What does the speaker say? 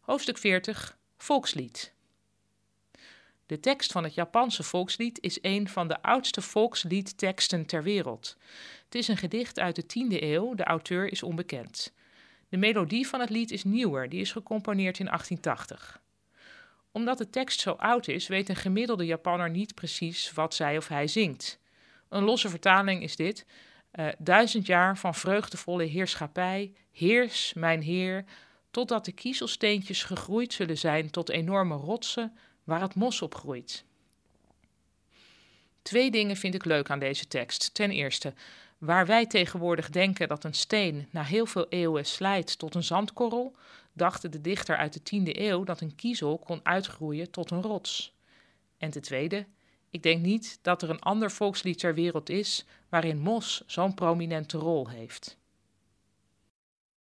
Hoofdstuk 40 Volkslied De tekst van het Japanse volkslied is een van de oudste volksliedteksten ter wereld. Het is een gedicht uit de 10e eeuw, de auteur is onbekend. De melodie van het lied is nieuwer, die is gecomponeerd in 1880. Omdat de tekst zo oud is, weet een gemiddelde Japanner niet precies wat zij of hij zingt. Een losse vertaling is dit: uh, Duizend jaar van vreugdevolle heerschappij, heers, mijn heer, totdat de kiezelsteentjes gegroeid zullen zijn tot enorme rotsen waar het mos op groeit. Twee dingen vind ik leuk aan deze tekst. Ten eerste, waar wij tegenwoordig denken dat een steen na heel veel eeuwen slijt tot een zandkorrel, dacht de dichter uit de 10e eeuw dat een kiezel kon uitgroeien tot een rots. En ten tweede, ik denk niet dat er een ander volkslied ter wereld is waarin mos zo'n prominente rol heeft.